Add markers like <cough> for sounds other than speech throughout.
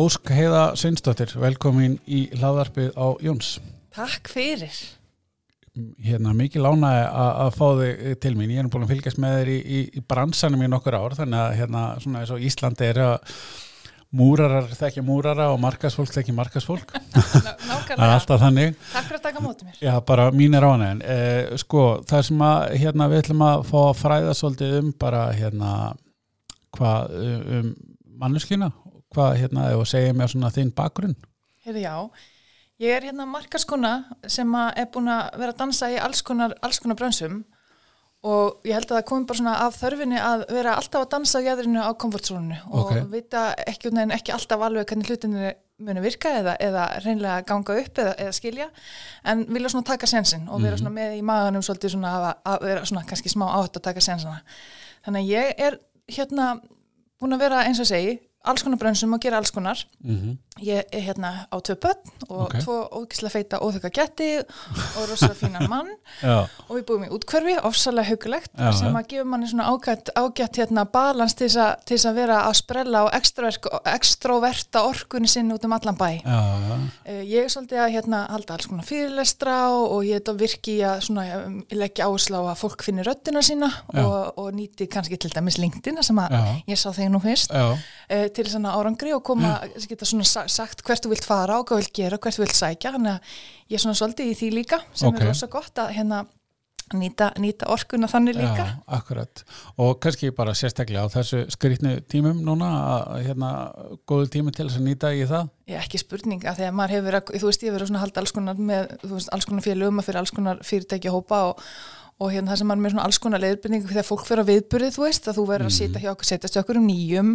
Ósk Heiða Sveinsdóttir, velkomin í hlaðarpið á Jóns. Takk fyrir. Hérna, mikið lánaði að fá þig til mín. Ég er búin að fylgjast með þér í, í, í bransanum í nokkur ár, þannig að hérna, svona eins og Íslandi er að múrarar þekkja múrara og markasfólk þekkja markasfólk. <laughs> Nákvæmlega. Alltaf þannig. Takk fyrir að taka mótið mér. Já, bara mín er á hann en eh, sko, það sem að hérna, við ætlum að fá að fræða svolítið um bara hérna hvað um manneskina hvað hérna, að segja mér svona þinn bakgrunn? Hefur já, ég er hérna markaskona sem er búin að vera að dansa í alls konar, alls konar brönsum og ég held að það komi bara svona af þörfinni að vera alltaf að dansa á jæðrinu á komfortzónunu og Ok. vita ekki, ekki alltaf alveg hvernig hlutinni muni virka eða, eða reynlega ganga upp eða, eða skilja en vilja svona taka sensin og vera svona með í maganum svolítið svona að, að vera svona kannski smá átt að taka sensina þannig að ég er hérna búin að vera eins og segi alls konar brönsum og gera alls konar. Mm -hmm. ég er hérna á tvö börn og Ok. tvo ógislega feita óþöka getti og rosalega fínan mann. <laughs> Og við búum í útkverfi, ofsalega hugulegt Já, sem að gefa manni svona ágætt, ágætt hérna balans til þess að, vera að sprella og extroverta orkunni sinni út um allan bæ. Já, já, Uh, ég er svolítið að hérna, halda alls konar fyrirlestra og, og ég er virki að svona, leggja áherslu á að fólk finni röddina sína og, og nýti kannski til dæmis LinkedIn sem að Já. ég sá þig nú fyrst til svona árangri og koma, geta svona sa- sagt hvert þú vilt fara og hvað þú vilt gera og hvert þú vilt sækja. Þannig að ég er svona svolítið í því líka sem Ok. er rosa gott að hérna nýta, nýta orkuna þannig líka. já, akkurat. Og kannski bara sérstaklega á þessu skrýtnu tímum núna að hérna góðu tími til þess að nýta í það? Ég ekki spurning að þegar maður hefur verið, þú veist, ég hefur verið svona halda alls konar með, þú veist, alls konar félögum að fyrir alls konar fyrirtæki hópa og, og hérna það sem er með svona alls konar leiðbyrningu þegar fólk fyrir að viðburðið, þú veist, að þú verður að sitja hjá okkur, setjast hjá okkur um nýjum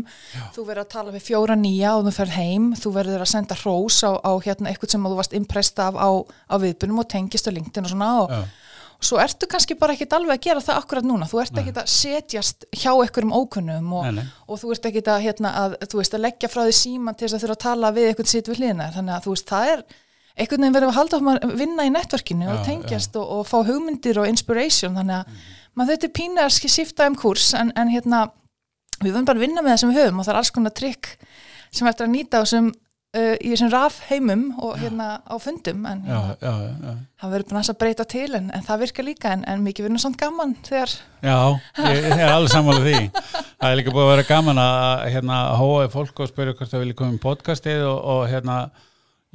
þú verður að tala við fjóra nýja og þú ferð heim þú verður að senda hrós á, á hérna eitthvað sem þú varst impressed af á, á viðbyrnum og tengist á LinkedIn og svona og, Já. og svo ertu kannski bara ekkit alveg að gera það akkurat núna, þú ert ekkit að setjast hjá einhverjum ókunnum og, Nei, og þú ert ekkit að, hérna, að, þú veist, að leggja frá því síma til þess að þurfa að tala við eitthvað sitt við hlýðina, þannig að þú veist, það er einhvern veginn verður að halda áfram að vinna í netverkinu og tengjast og, og fá hugmyndir og inspiration, þannig að maður þetta er pínu að skipta um kurs en, en hérna, við verðum bara að vinna með það sem við höfum og það er alls konar trikk sem eftir að nýta á þessum uh, í þessum raf heimum og hérna á fundum en já, hérna, já, já, það verður bara aðeins að breyta til en, en það virkar líka en, en mikið verður samt gaman þegar já ég, ég er alveg sammála því. Það er líka búið að vera gaman að hérna hóa fólk og spyrja hvort það vilja koma í podcastið og, og hérna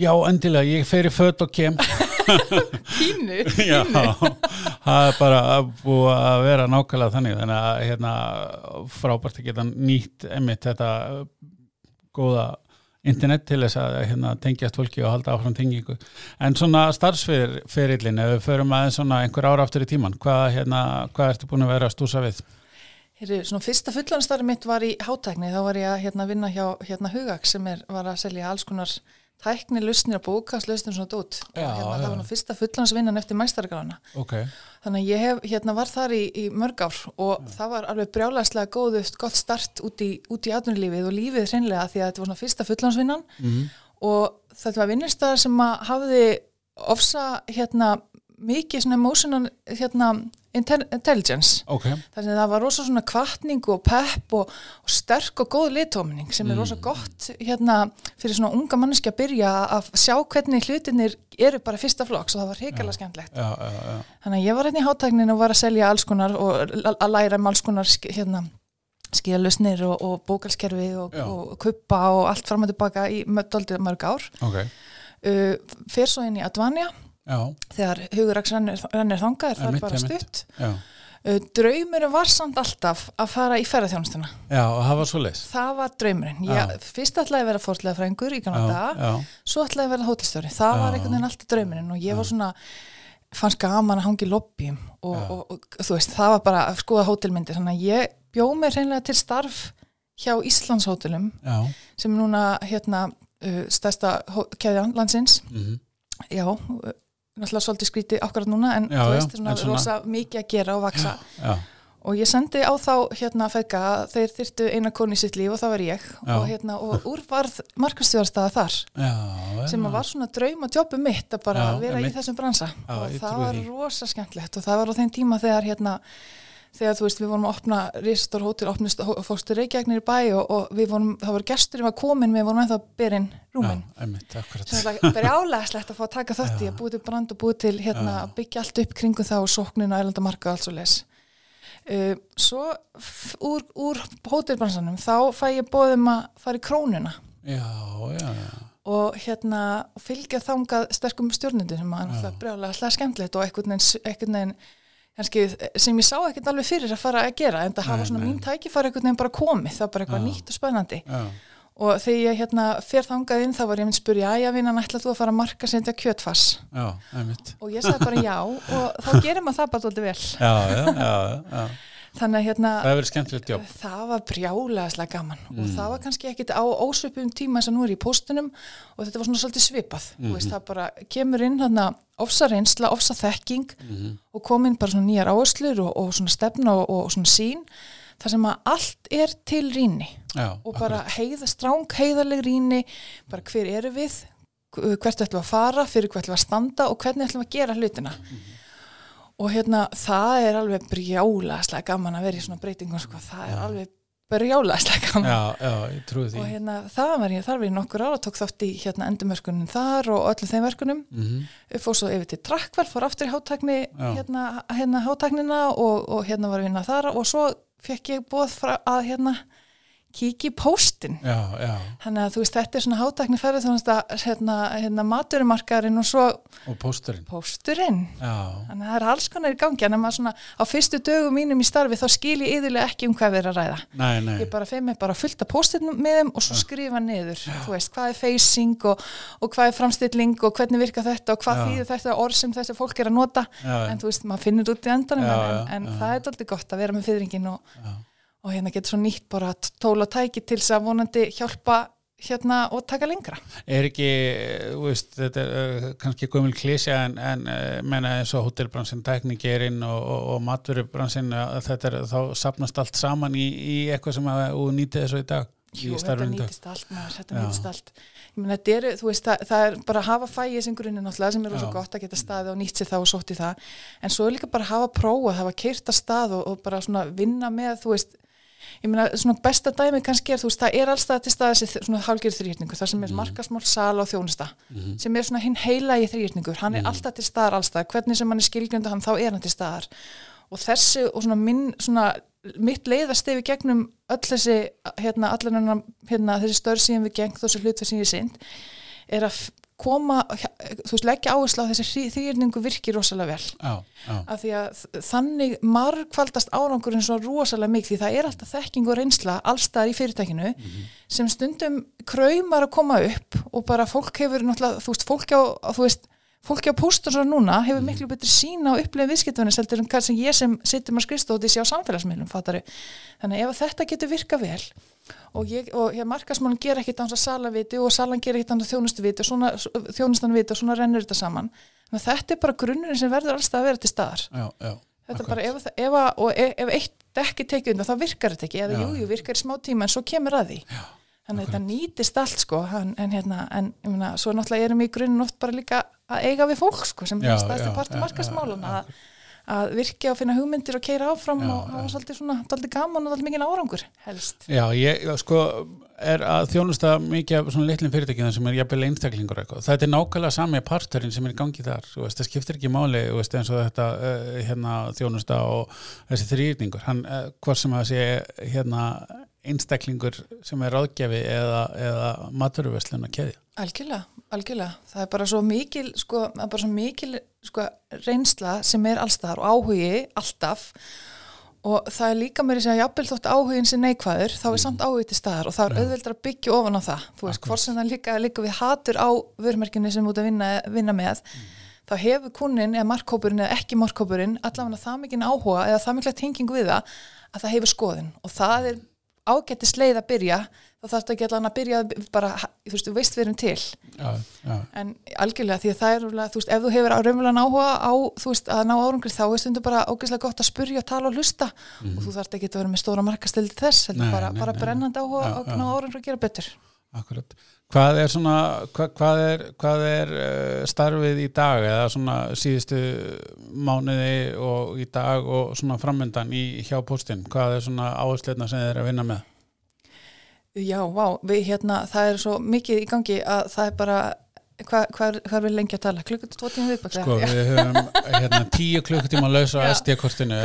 já, endilega, ég fer í fött og kem <laughs> pínu Já, það er bara búið að vera nákvæmlega þannig þannig að hérna, frábært að geta nýtt emitt þetta góða internet til þess að hérna, tengjast fólki og halda áfram tengingu. En svona starfsferillin, ef við förum aðeins svona einhver ára aftur í tíman, hvað, hérna, hvað ertu búin að vera að stúsa við? Heru, svona fyrsta fullanstari mitt var í hátækni þá var ég að hérna, vinna hjá hérna, Hugak sem er, var að selja alls konar tækni lusnir og bókastlusnir svona dút Já, og hérna, já. það var nú fyrsta fullansvinnan eftir mæstargrána Ok, þannig að ég hef, hérna, var þar í, í mörg ár og það var alveg brjálæslega góðu gott start út í, í atvinnulífið og lífið hreinlega því að þetta var svona fyrsta fullansvinnan. Mm. og þetta var vinnustæðar sem að hafði ofsa hérna mikið svona emotional hérna intel intelligence. Ok, þannig að það var rosa svona kvartning og pepp og, og sterk og góð litómning sem er rosa gott hérna fyrir svona unga manneski að byrja að sjá hvernig hlutinir eru bara fyrsta flokks og það var hrikalega skemmtlegt já, já, já, þannig að ég var hérna í hátæknin og var að selja alls konar og að læra um alls konar hérna skilalusnir og, og bókalskerfi og, og kuppa og allt fram og tilbaka í mörg ár. Ok, uh, fer svo inn í Advanja já, þegar huguraks rennir, rennir þangað er það Einmitt, bara stutt. Já, uh, draumurinn var samt alltaf að fara í ferðarþjónustuna já, og það var svo leys. það var draumurinn, Já. ég, fyrst ætlaði að vera fórlega frængur í Já, Kanada, já, svo ætlaði að vera hótelstjóri, það Já. var einhvern veginn alltaf draumurinn og ég var svona fannst gaman að hangi í lobbyum og, Já. og, og, þú veist, það var bara að skoða hótelmyndir, þannig að ég bjó mig hreinlega til starf hjá Íslandshótelum já, sem er núna hérna uh, stærsta keðjan landsins. Mhm, já, uh, náttúrulega svolítið skrítið akkurat núna en Já, þú já, veist, svona, en svona- rosa mikið að gera og vaksa já, og ég sendi á þá hérna feðga að þeir þyrtu eina konu í sitt líf og það var ég. Já. og, hérna, og úr varð markastjóðarstaða þar já, sem að var svona draum og jobbu mitt að bara Já, vera í þessum bransa. Já, og það var rosa skemmtlegt og það var á þeim tíma þegar hérna þegar þú veist við vorum að opna risastór hótel, opnist fórstur Reykjavíknir í bæ og, og við vorum, það var gestur við var komin, við vorum ennþá byrinn rúmin. Já, einmitt, akkurat. sem er brjálæslegt að fá að taka þátt í að búið til brand og búið til hérna að byggja allt upp kringum það og sóknin og erlendamarka og allt svo les uh, svo úr, úr hótelbransanum þá fæ ég bóðum að fara í krónuna. Já, já, já. og hérna og fylgja þangað sterkum stjórnundur sem að náttúrulega brjálega skemmtilegt og einhvern veginn kannski, sem ég sá ekkert alveg fyrir að fara að gera en það hafa svona nei. mín tækifæri einhvern veginn bara komið, það var bara eitthvað Já. nýtt og spennandi já. og þegar ég hérna fer þangað inn þá var ég mynd spurja, já vinnan ætla þú að fara að marka setja kjötfass og ég sagði bara já og þá gerir maður það bara dóldi vel Já, já, já, já. Þannig að hérna Það verið það var brjálæðislega gaman. Og Mm. það var kannski ekkit á ósvipum tíma sem nú er í póstunum og þetta var svona svolítið svipað. Mm Mhm. veist, það bara kemur inn þarna ofsa reynsla, ofsa þekking Mhm. og kom inn bara svona nýjar áherslur og, og svona stefna og, og svona sín þar sem að allt er til rýni Já, og bara heiða, stráng heiðarleg rýni bara hver eru við hvert ætlum við að fara, fyrir hvert ætlum við að standa og hvernig ætlum að gera hlutina og hérna það er alveg brjálaslega gaman að vera í svona breytingum sko. það er alveg brjálaslega gaman Já, já, ég trúi því. og hérna það var ég, þar var ég nokkur ára tók þátt í hérna endumörkunum þar og öllum þeim verkunum Mhm. fór svo yfir til Trakkvar, fór aftur í hátækni hérna, hérna hátæknina og, og hérna var að vinna þar og svo fekk ég bóð frá að hérna kíkja í póstin Já, já. þannig að þú veist þetta er svona hátækni ferði þannig að hérna, hérna maturumarkaðurinn og svo Og pósturinn. pósturinn þannig að það er alls konar í gangi en að maður svona á fyrstu dögum mínum í starfi þá skil ég yðurlega ekki um hvað við erum að ræða nei, nei. ég bara feið mig bara fullt af póstinnum með þeim og svo skrifa niður, þú veist, hvað er facing og, og hvað er framstilling og hvernig virka þetta og hvað Já. þýðir þetta orð sem þessi fólk er að nota Já, en þú veist, maður finnur út í endanum Já, en, en já. það er alltaf gott að vera með fyrringin og. Og hérna getur svo nýtt bara tóla tæki til þess að vonandi hjálpa hérna og taka lengra Er ekki, þú veist, þetta er uh, kannski gömul klísja en, en uh, menna eins og hótelbransin, tæknigerinn og, og, og matvörubransin, þetta er þá sapnast allt saman í, í eitthvað sem að þú nýtið þessu í dag. Jú, í þetta nýtist allt maður, þetta Já. nýtist allt ég meina, þetta er, þú veist, það, það er bara að hafa fæið sem grunni náttúrulega sem er Já. gott að geta staði og nýtt sér það og sótt í það en svo er líka bara að hafa prófa, hafa keirt að stað og, og bara svona vinna með, þú veist ég meina, svona besta dæmi kannski er, þú veist, það er allstað til stað þessi svona hálgjörð þrýrningur, það sem er markasmál, sala og þjónusta, sem er svona hinn heila í þrýrningur, hann er alltaf til staðar allstað, hvernig sem hann er skilgjönda hann, þá er hann til staðar. Og þessi og svona minn, svona mitt leiðastefi gegnum öll þessi, hérna, allir hérna, þessi störð sem við geng, þessi hlut sem ég sind, er að koma, þú veist, leggja áherslu á þessi þrýrningu virkir rosalega vel. Já, já, af því að þannig margfaldast árangurinn svo rosalega mikið því það er alltaf þekking og reynsla allstaðar í fyrirtækinu sem stundum kraumar að koma upp og bara fólk hefur náttúrulega, þú veist, fólki á, þú veist, fólki á pústur svo núna hefur miklu betri sína og upplifin viðskiptunni seldur en hvað sem ég sem sittum að skrifstóti sé á samfélagsmiðlum, fattari þannig ef þetta getur virka vel og, og hér markasmálinn ger ekkit án að salaviti og salan ger ekkit án að þjónustuviti og svona, þjónustan viti og svona rennur þetta saman. Að þetta er bara grunnurinn sem verður allstað að vera til staðar. Já, já. Þetta Akkurat. bara, ef, ef, ef, ef eitt ekki tekið undan, þá virkar þetta ekki. Eða Já. jú, virkar í smá tíma en svo kemur að því. Já, þannig að þetta nýtist allt sko. En, en hérna, en ég meina, svo náttúrulega erum við í grunninn oft bara líka að eiga við fólk sko, sem er stæðstu já, partur já, markasmálun já, að, að virkja og finna hugmyndir og keira áfram Já, og hafa svolítið svona, svolítið gaman og svolítið mikið árangur helst. Já, ég sko er að þjónusta mikið af svona litlum fyrirtækjum sem er jafnvel einstaklingur eitthvað. Þetta er nákvæmlega sami parturinn sem er í gangi þar. Þú Veist, það skiptir ekki máli þú veist, eins og þetta uh, hérna, þjónusta og þessi þrýrningur. Hann, uh, hvort sem það sé hérna, einstaklingur sem er ráðgjafi eða, eða maturverslun að keðja. Algjörlega, algjörlega. Það er bara svo mikil, sko, bara svo mikil sko, reynsla sem er allstaðar og áhugi alltaf og það er líka mér að segja jafnvel þótt áhugin sem neikvæður, þá er samt áhugi til staðar og það er auðveldar að byggja ofan á það. Þú veist, hvort sem það líka, líka við hatur á vörmerkinu sem út að vinna, vinna með, þá hefur kunnin eða markkópurinn eða ekki markkópurinn allavega það mikinn áhuga eða það mikla tengingu við það að það hefur skoðun og það er ágættis leið að byrja þá þarf þetta ekki allan að byrja bara, þú veist, þú veist við erum til. Já, já, en algjörlega því að það er þú veist, ef þú hefur raunverulega áhuga á, þú veist, að ná árangri þá er stundu bara ógeðslega gott að spurja, tala og hlusta. Og þú þarft ekki að vera með stóra markastildi þess, heldur Nei, bara, nei, bara nei. brennandi áhuga Já, á árangri að gera betur. Akkurat. Hvað er svona, hvað, hvað er, hvað er uh, starfið í dag eða svona síðustu mánuði og í dag og svona framöndan í hjá postin? Hvað er svona áhersleina sem þið er að vinna með? Já, vá, við hérna, það er svo mikið í gangi að það er bara Hvað hva, hva er við lengi að tala? Klukkut, tvo tíma viðbæk? Sko við höfum hérna, tíu klukkutíma að lausa á SD-kortinu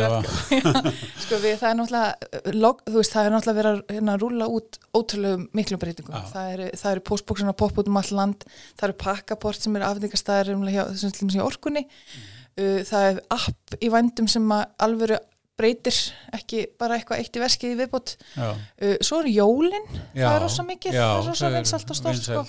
<laughs> Sko við, það er náttúrulega log, veist, það er náttúrulega verið að hérna, rúla út ótrúlega miklu breytingum það eru er postbóksin að poppa út um all land það eru pakkaport sem eru afningastæðir um þessum sem sé orkunni mm. uh, það er app í vandum sem alveg breytir ekki bara eitthvað eitt í veskið í viðbútt uh, svo er jólinn það er rosa mikið, já, það er rosa vinsalt og stort sko.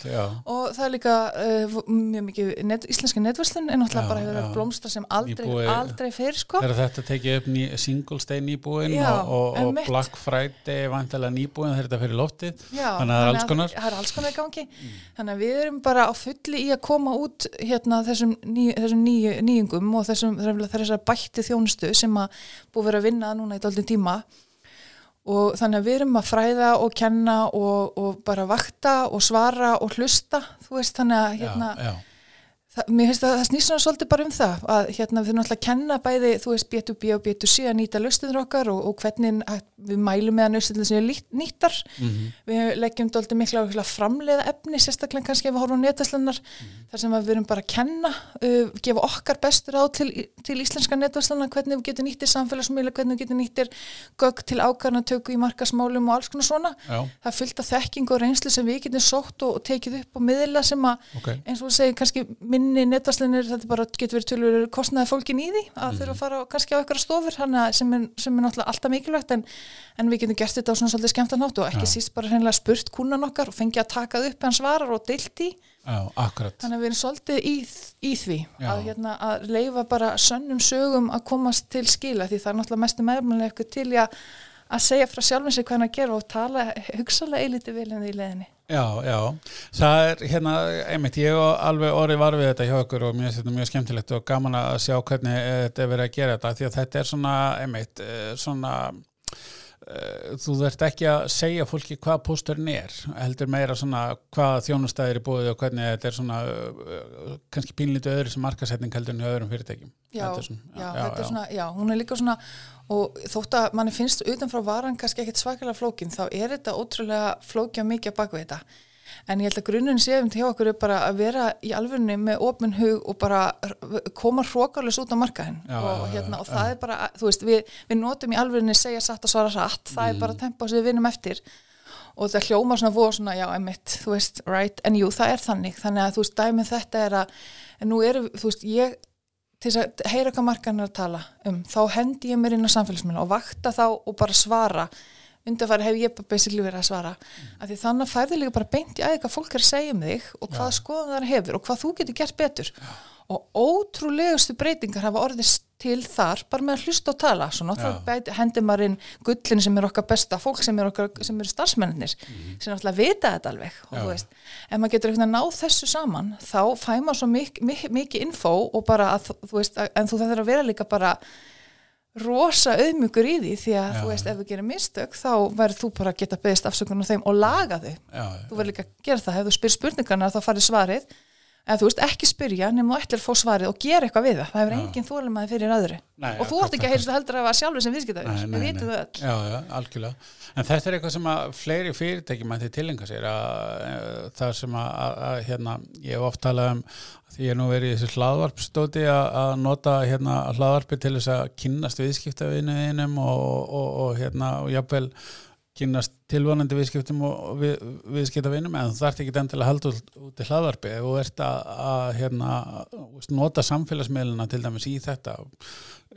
og það er líka uh, mjög mikið, net, íslenski netverslun er náttúrulega já, bara hefur verið blómstra sem aldrei, nýbúi, aldrei fyrir sko. Er þetta tekið upp ný, Singles Day nýbúin já, og, og Black Friday vantilega nýbúin þegar þetta fyrir loftið. Þannig að það er alls konar. það er alls konar í gangi. Mm. þannig að við erum bara á fulli í að koma út hérna þessum, ný, þessum ný, nýjungum og þessum þessar bætti þjónustu sem að búið verið að vinna núna í doldin tíma og þannig að við erum að fræða og kenna og, og bara vakta og svara og hlusta þú veist þannig að hérna já, já. Það, mér finnst að það snýst svona svolítið bara um það að hérna við að kenna bæði þú veist B2B og B2C að nýta löstuður okkar og, og hvernig við mælum með að löstuður sem er nýttar mm -hmm. við leggjum doldið mikla að framleiða efni sérstaklega kannski ef við horfum á netvæslannar mm -hmm. þar sem við verum bara að kenna uh, gefa okkar bestur á til, til íslenska netvæslannar hvernig við getum nýttir samfélagsmiðla hvernig við getum nýttir gögg til ákarnatöku í markasmálum og alls konar svona Já. það fylgta minni netvarslinir þetta bara getur verið tölur kostnaði fólkin í því að mm. þurfa að fara kannski á eitthvað stofur sem er, sem er náttúrulega alltaf mikilvægt en, en við getum gert þetta á svona svolítið skemmtanátt og ekki ja. síst bara hreinlega spurt kúnan okkar og fengið að taka upp hans varar og deilt í Já, þannig að við erum svolítið í, í því að, hérna, að leifa bara sönnum sögum að komast til skila því það er náttúrulega mestu meðmjölega eitthvað til að, að segja frá hvað hann að gera og tala hugsalega eiliti vel en því leðinni Já, já, það er hérna, einmitt, ég og alveg orðið var við þetta hjá okkur og mér finnst þetta mjög skemmtilegt og gaman að sjá hvernig þetta er verið að gera þetta því að þetta er svona, einmitt, eh, svona, þú þurft ekki að segja fólki hvað pósturinn er, heldur meira svona hvað þjónustæðir er búið og hvernig þetta er svona, uh, kannski pínlítið öðru sem markasetning heldur en öðrum fyrirtækjum. Já, svona, já, já, þetta er svona, já, hún er líka svona og þótt að manni finnst utanfrá varan kannski ekkert svakalega flókin þá er þetta ótrúlega flókja mikið baka þetta en ég held að grunnun séum til hjá okkur er bara að vera í alvörunni með ofn hug og bara koma hrókarlis út á markaðin og, hérna, og það er bara, þú veist, við, við notum í alvörunni segja satt og svara satt, það mm. er bara tempo sem við vinnum eftir. Og það hljóma svona voru svona, já, emitt, þú veist, right, en jú, það er þannig, þannig að þú veist, dæmið þetta er að, en nú eru, þú veist, ég til þess að heyra hvað markan er að tala um þá hendi ég mér inn á samfélagsmiðla og vakta þá og bara svara undanfæri hef ég bara basically verið að svara. Mm. af því þannig færði líka bara beint í aðeins hvað fólk er að segja um þig og hvað ja. skoðan það hefur og hvað þú getur gert betur. Ja og ótrúlegustu breytingar hafa orðið til þar bara með að hlusta og tala. Svo náttúrulega hendur maður inn gullin sem er okkar besta fólk sem er, okkar, sem er starfsmennir mm sem náttúrulega vita þetta alveg. Og þú veist, ef maður getur eitthvað náð þessu saman þá fæ maður svo mikið mik mik info og bara að þú veist, að, en þú þarf að vera líka bara rosa auðmjögur í því því að já, þú veist, ef þú gerir mistök þá verður þú bara að geta beðist afsökun á þeim og laga þau, já, þú verður líka að gera það. Ef þú spyr spurningarna þá farir svarið en þú veist ekki spyrja nema þú ætlir að fá svarið og gera eitthvað við það. Það hefur enginn þólum að fyrir öðru. Nei, og þú ætti ekki að heyrstu heldur að það sjálfur sem viðskiptaður við vitum það öll. Já, já, algjörlega. en þetta er eitthvað sem að fleiri fyrirtækjum þið tilenga sér að, að, það sem að, að hérna, ég hef oft talað um því ég er nú verið í þessu hlaðvarpstóti að nota hérna, hlaðvarpi til þess að kynast viðskiptavinuðinum og, og, og hérna og jafnvel kynast tilvonandi viðskiptum og við, viðskiptavinnum en þú þarf ekki endilega að halda út, í hlaðvarpi og ert að, að hérna, nota samfélagsmiðluna til dæmis í þetta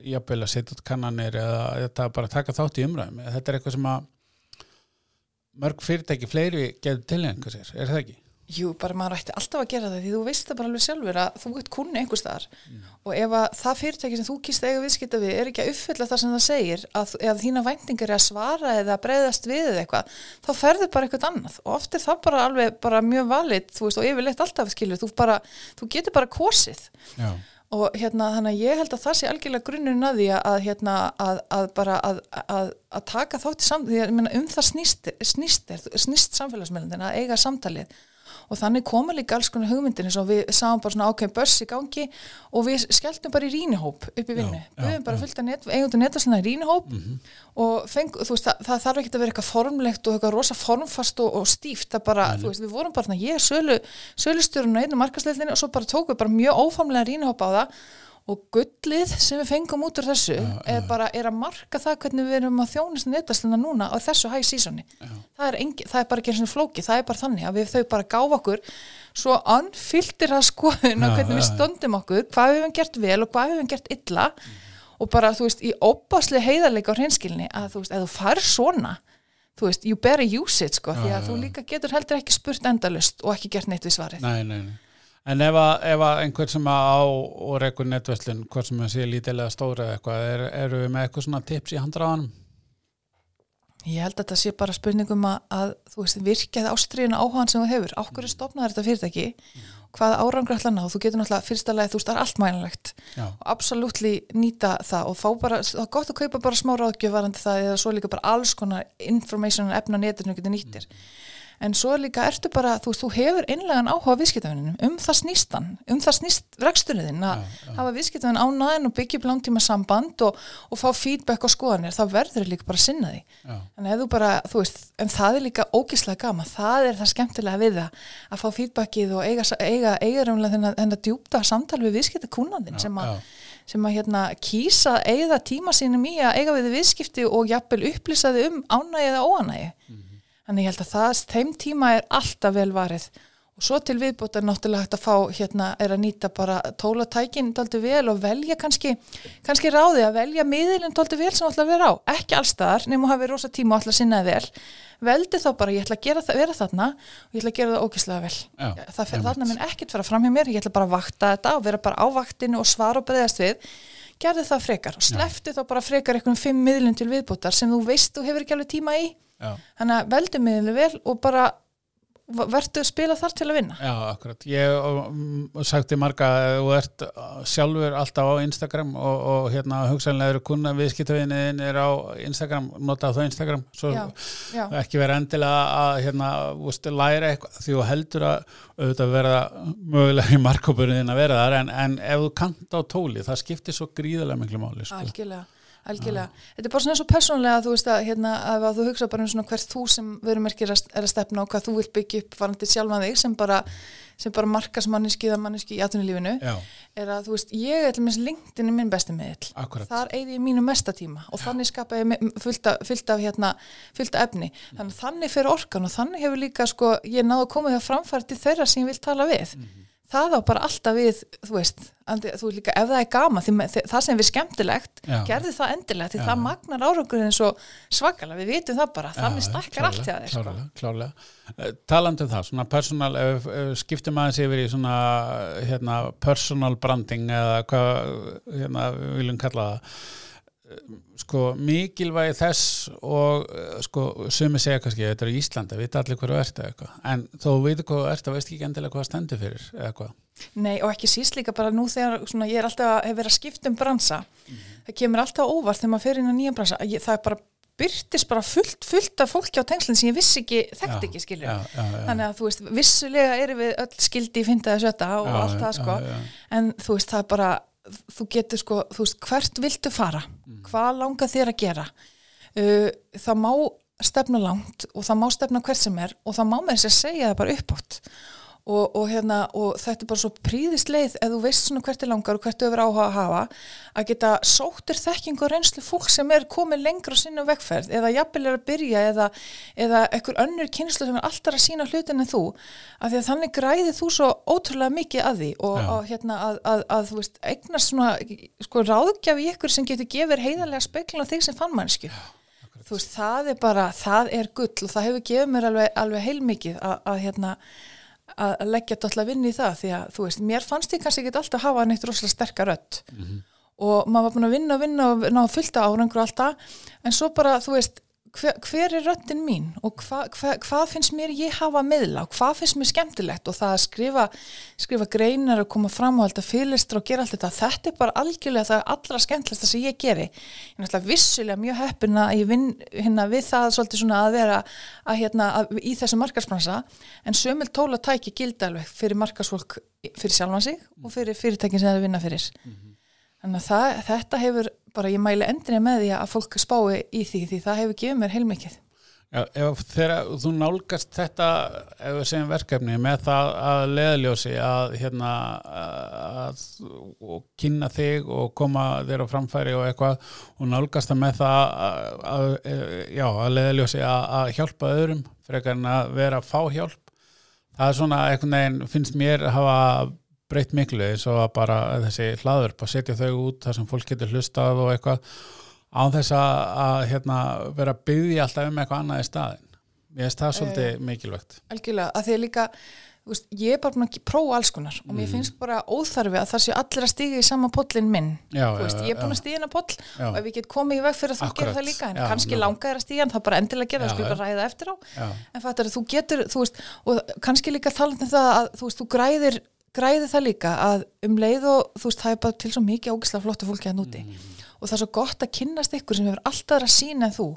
jafnvel að setja út kannanir eða þetta bara taka þátt í umræðum þetta er eitthvað sem að mörg fyrirtæki fleiri getur tilhengar sér, er það ekki? Jú, bara maður ætti alltaf að gera það því þú veist það bara alveg sjálfur að þú ert kunni einhver staðar mm. og ef það fyrirtæki sem þú kýrst eiga viðskipta við er ekki að uppfylla það sem það segir að ef þína væntingar er að svara eða að breyðast við eða eitthvað þá ferður bara eitthvað annað og oft er það bara alveg bara mjög valit þú veist og yfirleitt alltaf skilur þú, bara, þú getur bara kosið Já. og hérna þannig að ég held að það sé algjörlega grunnun að því að, hérna, að, að bara að, að taka þátt í samfélag um það snýst, snýst, snýst samfélagsmeðlundin að eiga samtalið og þannig koma líka alls konar hugmyndin eins og við sáum bara svona ákveðin börs í gangi og við skelltum bara í rínihóp upp í vinnu, við já, höfum bara já. fyllt að net, eigundu netasluna í rínihóp og feng, veist, það, það þarf ekki að vera eitthvað formlegt og eitthvað rosa formfast og, og stíft, það bara, þú veist, við vorum bara ég er sölu, sölustjórun á einu markasleilinu og svo bara tókum við bara mjög óformlega rínihóp á það og gullið sem við fengum út úr þessu er bara er að marka það hvernig við erum að þjónast netasluna núna á þessu high seasoni. Það er, engi, það er bara ekki eins og flóki, það er bara þannig að við þau bara gáfa okkur svo anfylgtir að <laughs> skoðun og hvernig við stöndum okkur, hvað við hefum gert vel og hvað við hefum gert illa. Og bara þú veist í óbásli heiðarleika á hreinskilni að þú veist, ef þú fær svona þú veist, you better use it sko, því að þú líka getur heldur ekki spurt endalust og ekki gert neitt við svarið. Nei, nei, nei. En ef að, ef að einhver sem að á og reykur netverslun, hvort sem að sé lítilega stóra eða eitthvað, er, eru við með eitthvað svona tips í handraðanum? Ég held að þetta sé bara spurningum að, að þú veist, virkjaði ástriðuna áhugan sem þú hefur. Ákveður stofnaði þetta fyrirtæki? Hvað árangur ætla að ná, þú getur náttúrulega fyrsta lagi, þú veist, það er allt og absoluttli nýta það og fá bara, það er gott að kaupa bara smá ráðgjöf varandi það eða svo líka bara alls konar information efna netinu getur nýttir en svo líka ertu bara, þú þú hefur einlegan áhuga viðskiptafinnum, um það snýstan um það snýst reksturinn að hafa viðskiptafinn ánæðin og byggja upp langtíma samband og, og fá feedback og skoðanir þá verður þau líka bara að sinna því. Að þú bara, veist, en það er líka ógislega gama, það er það skemmtilega við það að fá feedbackið og eiga, eiga, eiga raunlega þennan, þennan djúpta samtal við viðskipti kúnandinn sem, að- sem að hérna kýsa að eiga tíma sínum í að eiga við viðskipti og jafnvel upplýsaði um ánægi eða óanægi. Þannig ég held að það, þeim tíma er alltaf vel varið. Og svo til viðbót er náttúrulega hægt að fá, hérna, er að nýta bara tólatækin tóltu vel og velja kannski, kannski ráði að velja miðilinn tóltu vel sem ætla að vera á, ekki allstaðar nema að hafa rosa tíma og ætla að sinna þér vel. Veldi þá bara, ég ætla að vera þarna og ég ætla að gera það ógislega vel. Já, það einmitt. þarna minn ekkert fara fram hjá mér ég ætla bara að vakta þetta og vera bara á vaktinu og svara og breyðast við. Gerði það frekar og slefti þá bara frekar einhverjum fimm miðlun til viðbútar sem þú veist þú hefur ekki alveg tíma í. Já, þannig að veldu miðlun vel og bara verðu að spila þar til að vinna. Já, akkurat. Ég um, sagti marga að þú ert sjálfur alltaf á Instagram og, og hérna hugsanlega eru kuna viðskiptavinniðin er á Instagram, nota þá Instagram, svo já, já, ekki vera endilega að hérna, úst, læra eitthvað því þú heldur að auðvitað verða mögulega í markkópurinn að vera þar en, en ef þú kant á tóli það skiptir svo gríðarlega miklu máli sko. algjörlega algjörlega, þetta er bara svona eins og persónlega þú veist að, hérna, að, að þú hugsa bara um svona hvert þú sem vörumerkir er að stefna og hvað þú vilt byggja upp varandi sjálfan þig sem bara, sem bara markas manneski eða manneski í atvinnulífinu Já, er að þú veist, ég er minnst LinkedIn er minn besti miðl akkurat. þar eigði ég mínu mesta tíma og þannig skapa ég fullt af, fullt af, hérna, fullt af efni. Þannig að þannig fyrir orkan og þannig hefur líka sko, ég náðu að koma því að framfæra til þeirra sem ég vil tala við það á bara alltaf við þú veist, andi, þú líka ef það er gama því, það sem við skemmtilegt Já. gerði það endilegt því Já. það magnar árangurinn svo svakalega, við vitum það bara þannig stakkar allt hjá þér sko. klárlega, klárlega. Eh, Talandi um það, svona personal ef, ef skiptum aðeins yfir í svona hérna, personal branding eða hvað hérna, við viljum kalla það Eh, sko mikilvægi þess og eh, sko sumi segja kannski þetta er í Íslandi, vita allir hverju ert eitthvað. En þó hvað þú ert, þá veist ekki endilega hvað stendur fyrir eða hvað. Nei og ekki síst líka bara nú þegar svona, ég er alltaf að hef verið að skipta um bransa. Það kemur alltaf óvart þegar maður fer inn á nýja bransa ég, það er bara byrtist bara fullt, fullt af fólki á tengslinn sem ég vissi ekki, þekkt ekki já. þannig að þú veist, vissulega erum við öll skildi í fintaði sjötta og Já, allt það sko. já, já. en þú veist, það er bara þú getur sko, þú veist, hvert viltu fara? Mm. hvað langar þér að gera? Uh, það má stefna langt og það má stefna hvert sem er og það má með þess að segja það bara uppátt og, og, hérna, og þetta er bara svo príðist leið ef þú veist svona hvert er langar og hvert hefur áhuga að hafa að geta sóttir þekking og reynslu fólk sem er komið lengra á sinna vegferð eða jafnvel er að byrja eða, eða ekkur önnur kynslu sem er alltaf að sína hlutin en þú af því að þannig græði þú svo ótrúlega mikið að því og, Já. og hérna að, að, að þú veist eignast svona sko ráðgjaf í ykkur sem getur gefið heiðarlega speklun á þig sem fannmannsku þú veist það er bara, það er gull og það hefur gefið mér alveg, alveg heilmikið að, að hérna að að leggja þetta alltaf vinn í það því að þú veist, mér fannst ég kannski ekki alltaf hafa neitt rosalega sterkar rödd. Og maður var búin að vinna og vinna og ná að fullta árangur og alltaf en svo bara, þú veist, hver, hver er röddin mín og hva, hva, hvað finnst mér ég hafa miðla og hvað finnst mér skemmtilegt? Og það að skrifa, skrifa greinar og koma fram og alltaf fyrirlistra og gera allt þetta þetta er bara algjörlega það allra skemmtilegsta sem ég geri. Ég er vissulega mjög heppin að ég vinn hérna við það að vera að, hérna, að, í þessu markarsbransa en sömul tóla tæki gildi alveg fyrir markarsfólk fyrir sjálfan sig og fyrir fyrirtækin sem það vinna fyrir. Mm -hmm. Þannig að það, þetta hefur bara ég mæli endrinni með því að fólk spái í því því það hefur gefið mér heilmikið. Já, ef þegar þú nálgast þetta ef við segjum verkefni með það að leðljósi að hérna að, og kynna þig og koma þér á framfæri og eitthvað og nálgast það með það að, að, já, að leðljósi að hjálpa öðrum frekar en að vera að fá hjálp það er svona einhvern veginn finnst mér að hafa breytt miklu eins og að bara þessi hlaður bara setja þau út þar sem fólk getur hlustað og eitthvað á þess að, að hérna, vera að byggja alltaf um eitthvað annað í staðin ég veist það svolítið e, mikilvægt. Algjörlega, að því að líka veist, ég er bara búin að prófa alls konar og mér mm. finnst bara óþarfi að það sé allir að stiga í sama pollin minn. Já, veist, ég er búin að stiga inn á poll já. og ef ég get komið í veg fyrir að þú gerir það líka en já, kannski langa er að stiga en það bara endilega gera það skulle bara ræða eftir á. En fattar þú getur, þú veist, og kannski líka talað um það að þú veist, þú græðir græði það líka að um leið og þú veist það er bara til svo mikið ógislega flottu fólki að núti mm. og það er svo gott að kynnast ykkur sem hefur alltaf að sína en þú.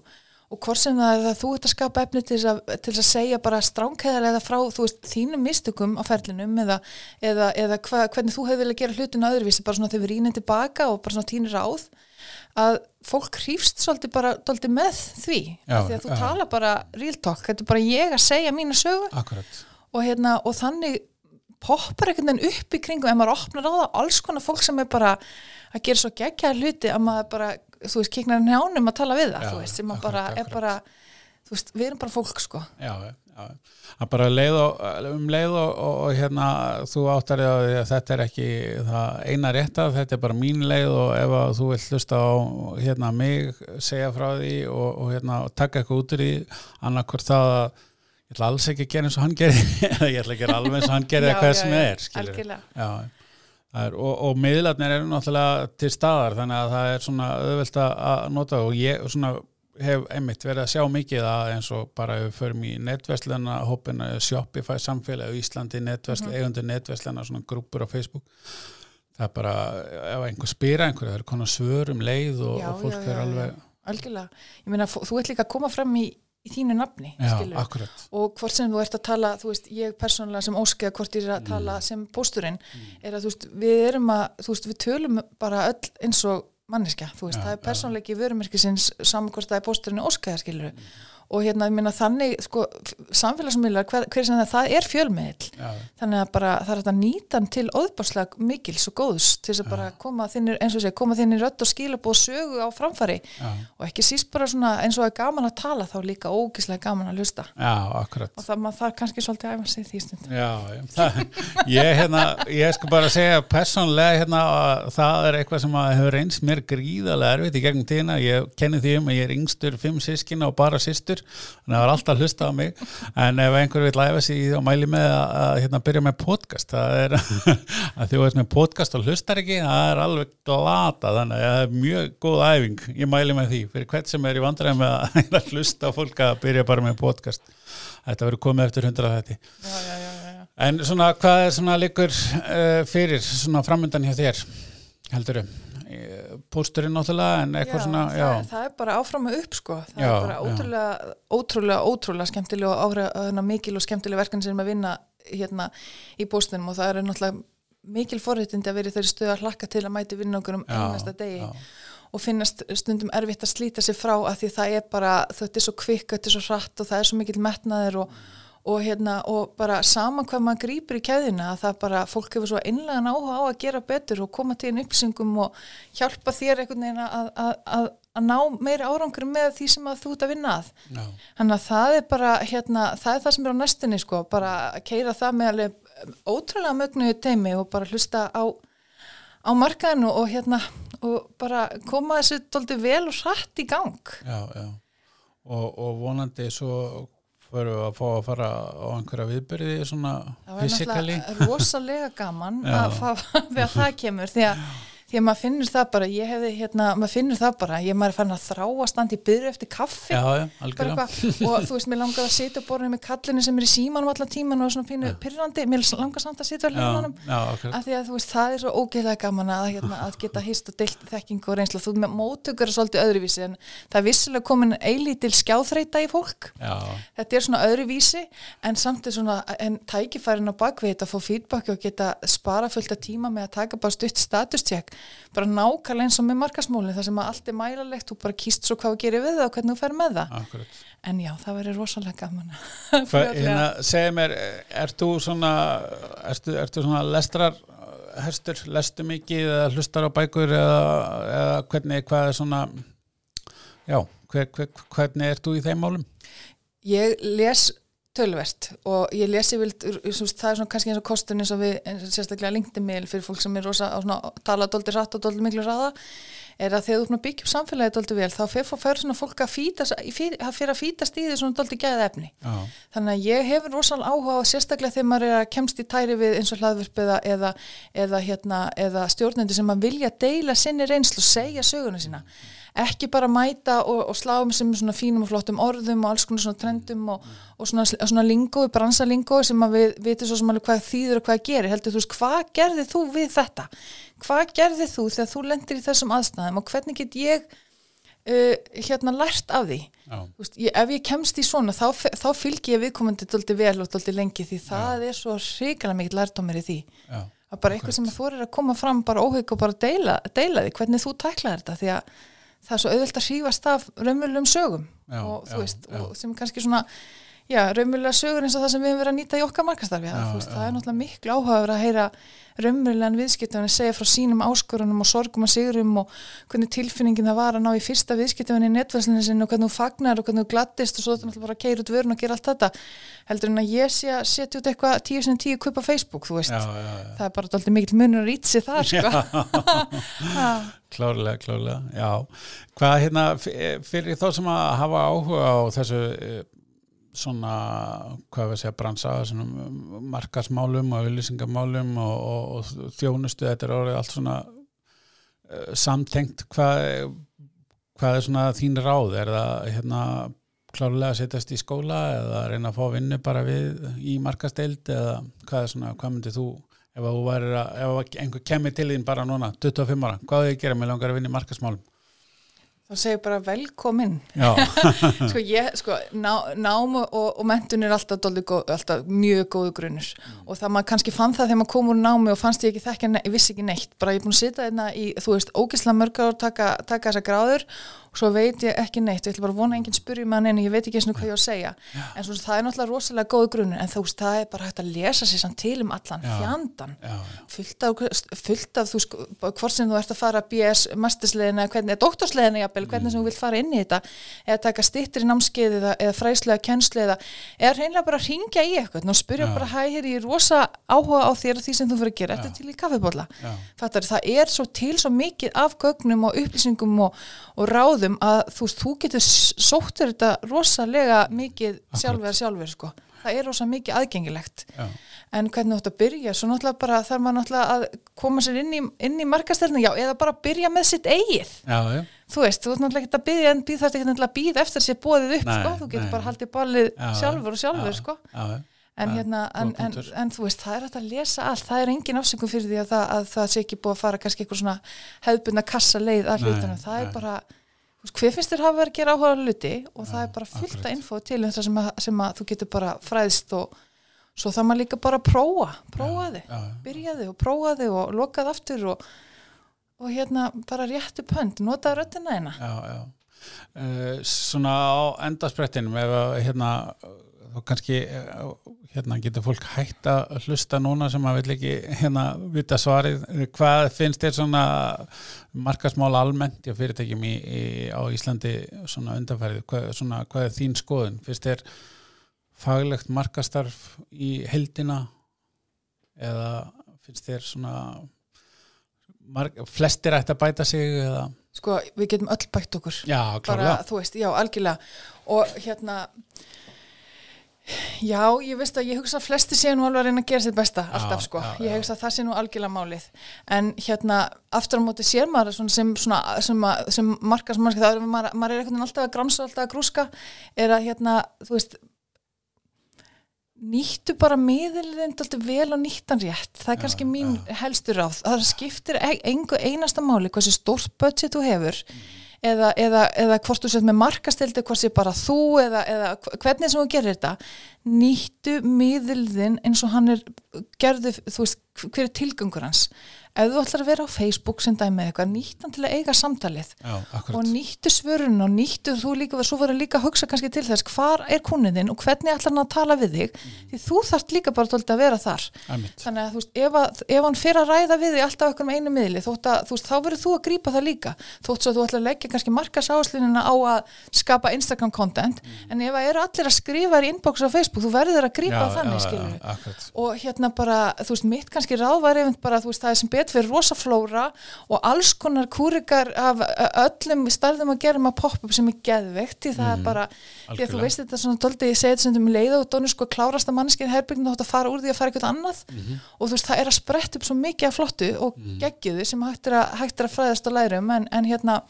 Og hvort sem það er að þú ert að skapa efni til að, til að segja bara stránkæðarlega frá þú veist þínum mistökum á ferlinum eða, eða, eða hva, hvernig þú hefur viljað gera hlutinu öðruvísi bara svona þegar við rínum tilbaka og bara svona tínir áð að fólk hrýfst svolítið bara svolítið með því. Já, því að þú já. tala bara real talk, þetta er bara ég að segja mína sögu. Og, hérna, og þannig poppar einhvern veginn upp í kringum ef maður opnar á það alls konar fólk sem er bara að gera svo geggjað hluti að maður bara, þú veist, kiknar njánum að tala við það, já, þú veist, sem bara akkurat. er bara, þú veist, við erum bara fólk sko Já, já, að bara leið og um leið og, og, og hérna þú áttar að þetta er ekki það eina rétta, þetta er bara mín leið og ef að þú vill hlusta á hérna mig, segja frá því og, og hérna taka eitthvað út úr því annarkvort það að ég ætla alls ekki að gera eins og hann gerir. <laughs> Ég ætla að gera alveg eins og hann gerir eitthvað sem er, er og, og miðlarnir eru náttúrulega til staðar þannig að það er svona öðvöld að nota og ég svona, hef einmitt verið að sjá mikið að eins og bara við förum í netversluna hópina Shopify samfélag í Íslandi netversl, mm -hmm. eigundur netversluna svona grúpur á Facebook. Það er bara, ef einhver spýra einhver, það er konar svör um leið og, já, og fólk já, já, er alveg Algjörlega, ég meina þú ert líka að koma fram í í þínu nafni Já, og hvort sem þú ert að tala veist, ég persónulega sem óskega hvort ég er að tala mm. sem pósturinn mm. er að veist, við erum að, veist, við tölum bara öll eins og veist, ja, það er persónleiki vörumerkisins saman hvort það er pósturinn skilur við mm og hérna ég minna þannig sko, samfélagsmiðlar, hver, hver sem það, það er fjölmiðl ja. þannig að bara það er að nýta hann til óðbárslega mikils og góðs til þess að ja. bara koma þinnir eins og segja, koma þinnir rött og skila búið sögu á framfari. Ja. og ekki síst bara svona eins og að gaman að tala þá líka ógislega gaman að lusta og það maður þarf kannski svolítið að æfa sig því stund. Já, það, ég hérna ég sko bara segja personlega hérna að það er eitthvað sem hefur eins mér gríðarlega erfitt í gegnum tína, ég kenni því um að ég er yngstur fimm sískina og bara sýstur þannig að það var alltaf að hlusta á mig. En ef einhver vil læfa sig og mæli með að, að hérna, byrja með podcast það er <laughs> að veist með podcast og hlustar ekki, það er alveg glata. Þannig að það er mjög góð æfing. Ég mæli með því, fyrir hvert sem er í vandræðum með <laughs> að hlusta á fólk að byrja bara með podcast. Þetta verður komið eftir hundra þetta en svona hvað er svona líkur uh, fyrir svona framöndan hjá þér heldur þau? pósturinn náttúrulega en eitthvað já, svona já. Það, það er bara áfram að upp sko það já, er bara ótrúlega, ótrúlega, ótrúlega skemmtileg og áhrif, mikil og skemmtileg verkan sem að vinna hérna í póstunum og það er náttúrulega mikil forréttindi að vera þeirri stöð að hlakka til að mæti vinna okkur um einasta degi og finnast stundum erfitt að slíta sig frá að því það er bara, þetta er svo kvikk þetta er svo hratt og það er svo mikil metnaðir og og, hérna, og bara saman hvað maður grýpur í kæðina að það bara, fólk hefur svo einlega áhuga á að gera betur og koma til einn upplýsingum og hjálpa þér einhvern veginn að, að, að, að ná meiri árangur með því sem þú ert að vinna að. No. þannig að það er bara hérna, það er það sem er á næstunni sko, bara að keira það með alveg ótrúlega mögnuði teimi og bara hlusta á á markaðinu og hérna og bara koma þessu doldið vel og satt í gang. Já, já. Og, og vonandi svo Föru að fá að fara á einhverja viðbyrði svona fysikali? Það var náttúrulega rosalega gaman að fá, <laughs> þegar það kemur því að, því að maður finnur það bara, ég hefði hérna, maður finnur það bara, ég maður er fann að þrá að standa í byrju eftir kaffi. Já, já, og þú veist, mér langar að sitja á borðinu með kallinu sem er í símanum allan tíman og svona pínu pyrrandi, mér langar samt að já, hljóðanum já, akkurat. Af því að þú veist, það er svo ógeðlega gaman að, hérna, að geta hist og deilt þekkingu og reynslu. Þú er svolítið öðruvísi en það er vissilega komin eilítil skjáþreita í fólk. Já, þetta er svona öðruvísi en samt er svona en tækifærin á bakvið að fá feedbacki og geta spara fullt af tíma með að taka bara stutt statustjekk bara nákvæmlega eins og með markasmólinn þar sem að allt er mælalegt, þú bara kýst svo hvað að gera við það og hvernig þú fer með það. Akkurat. En já, það verður rosalega gaman <laughs> hérna, segja mér, ert þú svona svona lestrar hestur, lestu mikið eða hlustar á bækur eða, eða hvernig, hvað er svona já, hver, hver, hvernig ert þú í þeim málum? Ég les tölvert og ég lesi vild, það er svona kannski eins og kostun eins og við, sérstaklega LinkedIn-mail fyrir fólk sem er rosa á svona tala dóldi rætt og dóldi miklu ræða er að þegar þú upp samfélagi dóldi vel þá fer, fer svona fólk að fýtast að fyrir að fýtast í því svona dóldi gæða efni Já, þannig að ég hefur rosalega áhuga sérstaklega þegar maður er að kemst í tæri við eins og hlaðvörp eða, eða, hérna, eða stjórnandi sem að vilja deila sinni reynslu og segja söguna sína ekki bara mæta og, og slá með sem svona fínum og flottum orðum og alls konar svona trendum og, og svona, svona lingói, bransalingói sem að við vitum svo sem alveg hvað þýður og hvað gerir. Heldur þú veist, hvað gerðið þú við þetta? Hvað gerðið þú þegar þú lendir í þessum aðstæðum og hvernig get ég uh, hérna lært af því? Já, veist, ég, ef ég kemst í svona þá, þá fylgji ég viðkomandi dóldi vel og dóldi lengi því það er svo hrikalega mikið lærtómir í því. Já, að bara eitthvað sem þú er að koma fram bara óhug og bara deila, deila því hvernig þú tæklaðir þetta því að það er svo auðvelt að hrífast af raunverulegum sögum Já, og þú já, veist, já. og sem kannski svona já, raunverulega sögur eins og það sem við höfum verið að nýta í okkar markastarfi, það, er náttúrulega miklu áhugaður að heyra raunverulegan viðskiptafinn segja frá sínum áskorunum og sorgum og sigurum og hvernig tilfinningin það var að ná í fyrsta viðskiptafinn í netverslinu sinni og hvernig þú fagnar og hvernig þú gladdist og svo þetta náttúrulega bara að keira út vörun og gera allt þetta. Heldur en að ég sé að setja út eitthvað tíu sem tíu kupp á Facebook, þú veist. Já, já, já. það er bara alltaf mikill munur að rýtsi það sko. <laughs> Klárlega, klárlega, já. Hvað hérna, fyrir þá sem að hafa áhuga á þessu eh, svona, hvað við segja bransa, svona um, markasmálum og auðlýsingamálum og, og, og þjónustu, þetta er orðið allt svona uh, samtengt. Hvað, hvað er svona þín ráð, er það hérna klárlega að setjast í skóla eða reyna að fá vinnu bara við í markasteild eða hvað er svona, hvað myndir þú ef að ef einhver kemur til þín bara núna, 25 ára, hvað er ég að gera, mér langar að vinna í markasmálum þá segir bara velkomin. <laughs> Sko ég, sko, ná, nám og, og mentun er alltaf, góð, alltaf mjög góðu grunnur. Og það maður kannski fann það þegar maður kom úr námi og fannst ég ekki þekka, ég vissi ekki neitt. Bara ég er búin að sitja hérna í, þú veist, ógislega mörg ár taka, taka þessa gráður og svo veit ég ekki neitt, ég ætla bara að vona enginn spyrja mig en ég veit ekki eins og hvað ég á að segja. En svo það er náttúrulega rosalega góðu grunnur en þú veist, það er bara hægt að lesa sér samt til um allan Já. fjandan já, já, fullt af, fullt af þú sko, hvort sem þú ert að fara BS mastersleðina, hvernig, doktorsleðina jafnvel, hvernig sem þú vilt fara inn í þetta eða taka stittir í námskeið eða, eða fræslega kennslu eða, eða reynilega bara ringja í eitthvað og spyrja Já. bara hæ, hér ég er rosa áhuga á þér og því sem þú fyrir að gera, Já. þetta til í kaffibólla já, Fattar, það er svo til svo mikið af gögnum og upplýsingum og, og ráðum að þú, þú getur s- sótt þér þetta rosalega mikið sjálfur sjálfur sko. það er rosa mikið aðgengilegt. Já, en hvernig þú ætti að byrja, svo náttúrulega bara þarf maður náttúrulega að koma sér inn í, inn í markastærna, já, eða bara byrja með sitt eigið, já, já, þú veist, þú ert náttúrulega ekki að byrja en býð þarf ekki náttúrulega að býða eftir að sé bóðið upp, Nei, sko, þú getur nei. bara haldið ballið Já, sjálfur og sjálfur, já, sko. já, en hérna, en, en, punktur. en þú veist, það er hægt að lesa allt, það er engin afsökun fyrir því að það, að það sé ekki búið að fara kannski eitthvað svona hefðbundna kassa leið að Nei, hlutunum, það nei. er bara hver finnst þér hafa verið að gera áhuga hluti? Og það er bara fullt að info til um sem að, sem að þú getur bara fræðst og svo það maður líka bara að prófa. Prófa þig, já, já. byrjaði og prófaði og lokaði aftur og, og hérna bara réttu pönd, notaði röddina hérna. Já, já. Uh, svona á endasprettinum ef að hérna þá kannski eh, hérna getur fólk hægt að hlusta núna sem að vil ekki hérna vita svarið. Hvað finnst þér svona markasmál almennt í fyrirtækjum í, í, á Íslandi svona undanfærið hvað, svona, hvað er þín skoðun? Finnst þér faglegt markastarf í heldina eða finnst þér svona marg, flestir ætti að bæta sig eða? Sko, við getum öll bætt okkur. Já, bara, þú veist, já, algjörlega. Og hérna Já, ég veist að ég hugsa að flesti séu nú alveg að reyna að gera sitt besta alltaf Já, sko, já, ég hugsa að það sé nú algjörlega málið. En hérna aftur á móti sér maður svona sem, svona, sem, að, sem markar sem mannski það er maður, maður er veginn alltaf að gramsa alltaf að grúska er að hérna, þú veist nýttu bara miðilinn alltaf vel og nýttan rétt. Það er kannski mín helstur ráð. Það skiptir e- engu einasta máli hversu stórt budget þú hefur eða, eða, eða hvort þú sett með markastildi hvort sé bara þú eða, eða hv- hvernig sem þú gerir þetta nýttu miðilinn eins og hann er gerðu, þú veist, hver er tilgangur hans ef þú ætlar að vera á Facebook sem dæmi eitthvað, nýtt hann til að eiga samtalið Já, og nýttu svörun og nýttu þú líka, svo verður líka að hugsa kannski til þess hvar er kunniðinn og hvernig ætlar hann að tala við þig? Því þú þarft líka bara tóldi að vera þar. Einmitt. þannig að þú veist, ef, að, ef hann fer að ræða við þig alltaf okkur með einu miðli þótt að, þú veist, þá verður þú að grípa það líka. Þótt svo að þú ætlar að leggja kannski markas áslunina á að skapa Instagram content en ef að eru allir að skrifa í inbox á Facebook, þú verður að grípa Já, þannig þú þú betur fyrir rosa flóra og alls konar kúrikar af öllum starfum að gera með pop-up sem er geðveikt því það er bara, því að þú Mhm. veist þetta svona tóldi, ég segi þetta sem um leið og dónu sko klárasta mannskið herbyggin þátt að fara úr því að fara eitthvað annað Mhm. og þú veist, það er að spretta upp svo mikið af flottu og mm. sem hægt er, að, hægt er að fræðast og læra um en, en hérna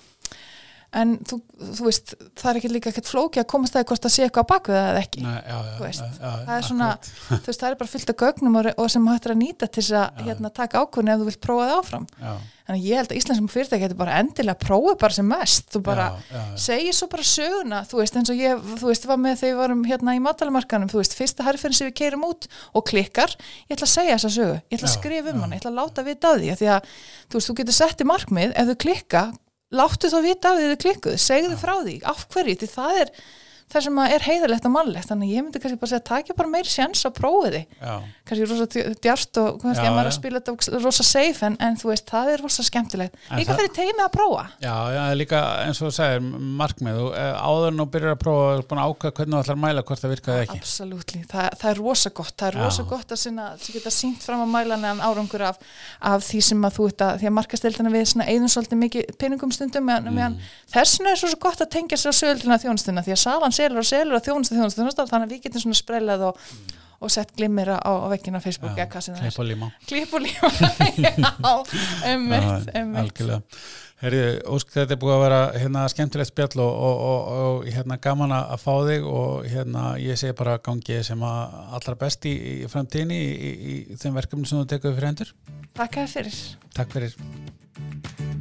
en þú, þú veist, það er ekki líka ekkert flóki að komast það hvort það sé eitthvað bakvið það eða ekki Nei, já, já, þú veist, já, það er svona þú veist, það er bara fyllt af gögnum og, og sem hægt er að nýta til þess að hérna, taka ákvörðin ef þú vilt prófa það áfram. Þannig að ég held að íslenskum fyrirtæki getur bara endilega prófið bara sem mest. Þú bara segir svo bara söguna þú veist, eins og ég, þú veist, var með þegar við varum hérna í matalamarkanum, þú veist, fyrsta herrferðin sem við keirum út og klikkar, ég ætla að segja þessa láttu þá vita af því þau klikkuð, segðu frá því. Af hverju, því það er það sem er heiðalegt og mannlegt, þannig að ég myndi kannski bara segja, takja bara meiri sjans að prófi því kannski rosa dj- djart og kannski að maður að spila þetta rosa safe en, en þú veist, það er rosa skemmtilegt. Líka fyrir teimi að prófa. Já, já, líka eins og þú segir markmið, þú eh, áður en þú byrjar að prófa þú er búin að ákveða hvernig þú ætlar að mæla hvort það virkaði ekki. Absolutely, Þa, það er rosa gott. Það er Já. rosa gott að sinna, sem geta sínt fram að mælanlegan árangur af, af því sem að þú veit að, því að markastildina við eigðum svolítið mikið peningum stundum meðan, Mm. þessuna er svo gott að tengja sér á söguldina þjónustuna því að salan selur og selur og þjónustu þjónustu þjónustu þannig að við getum svona sprelað og, og sett glimmir á, á vekkina á Facebook er. klipp og líma. Klipp og lífa <laughs> Já, emmitt algjörlega. Herri, Ósk, þetta er búið að vera hérna, skemmtilegt spjall og, og, og, og hérna, gaman að fá þig og hérna, ég segi bara gangið sem að allra best í, í framtíðinni í, í, í þeim verkefni sem þú tekur fyrir hendur. Takk fyrir. Takk fyrir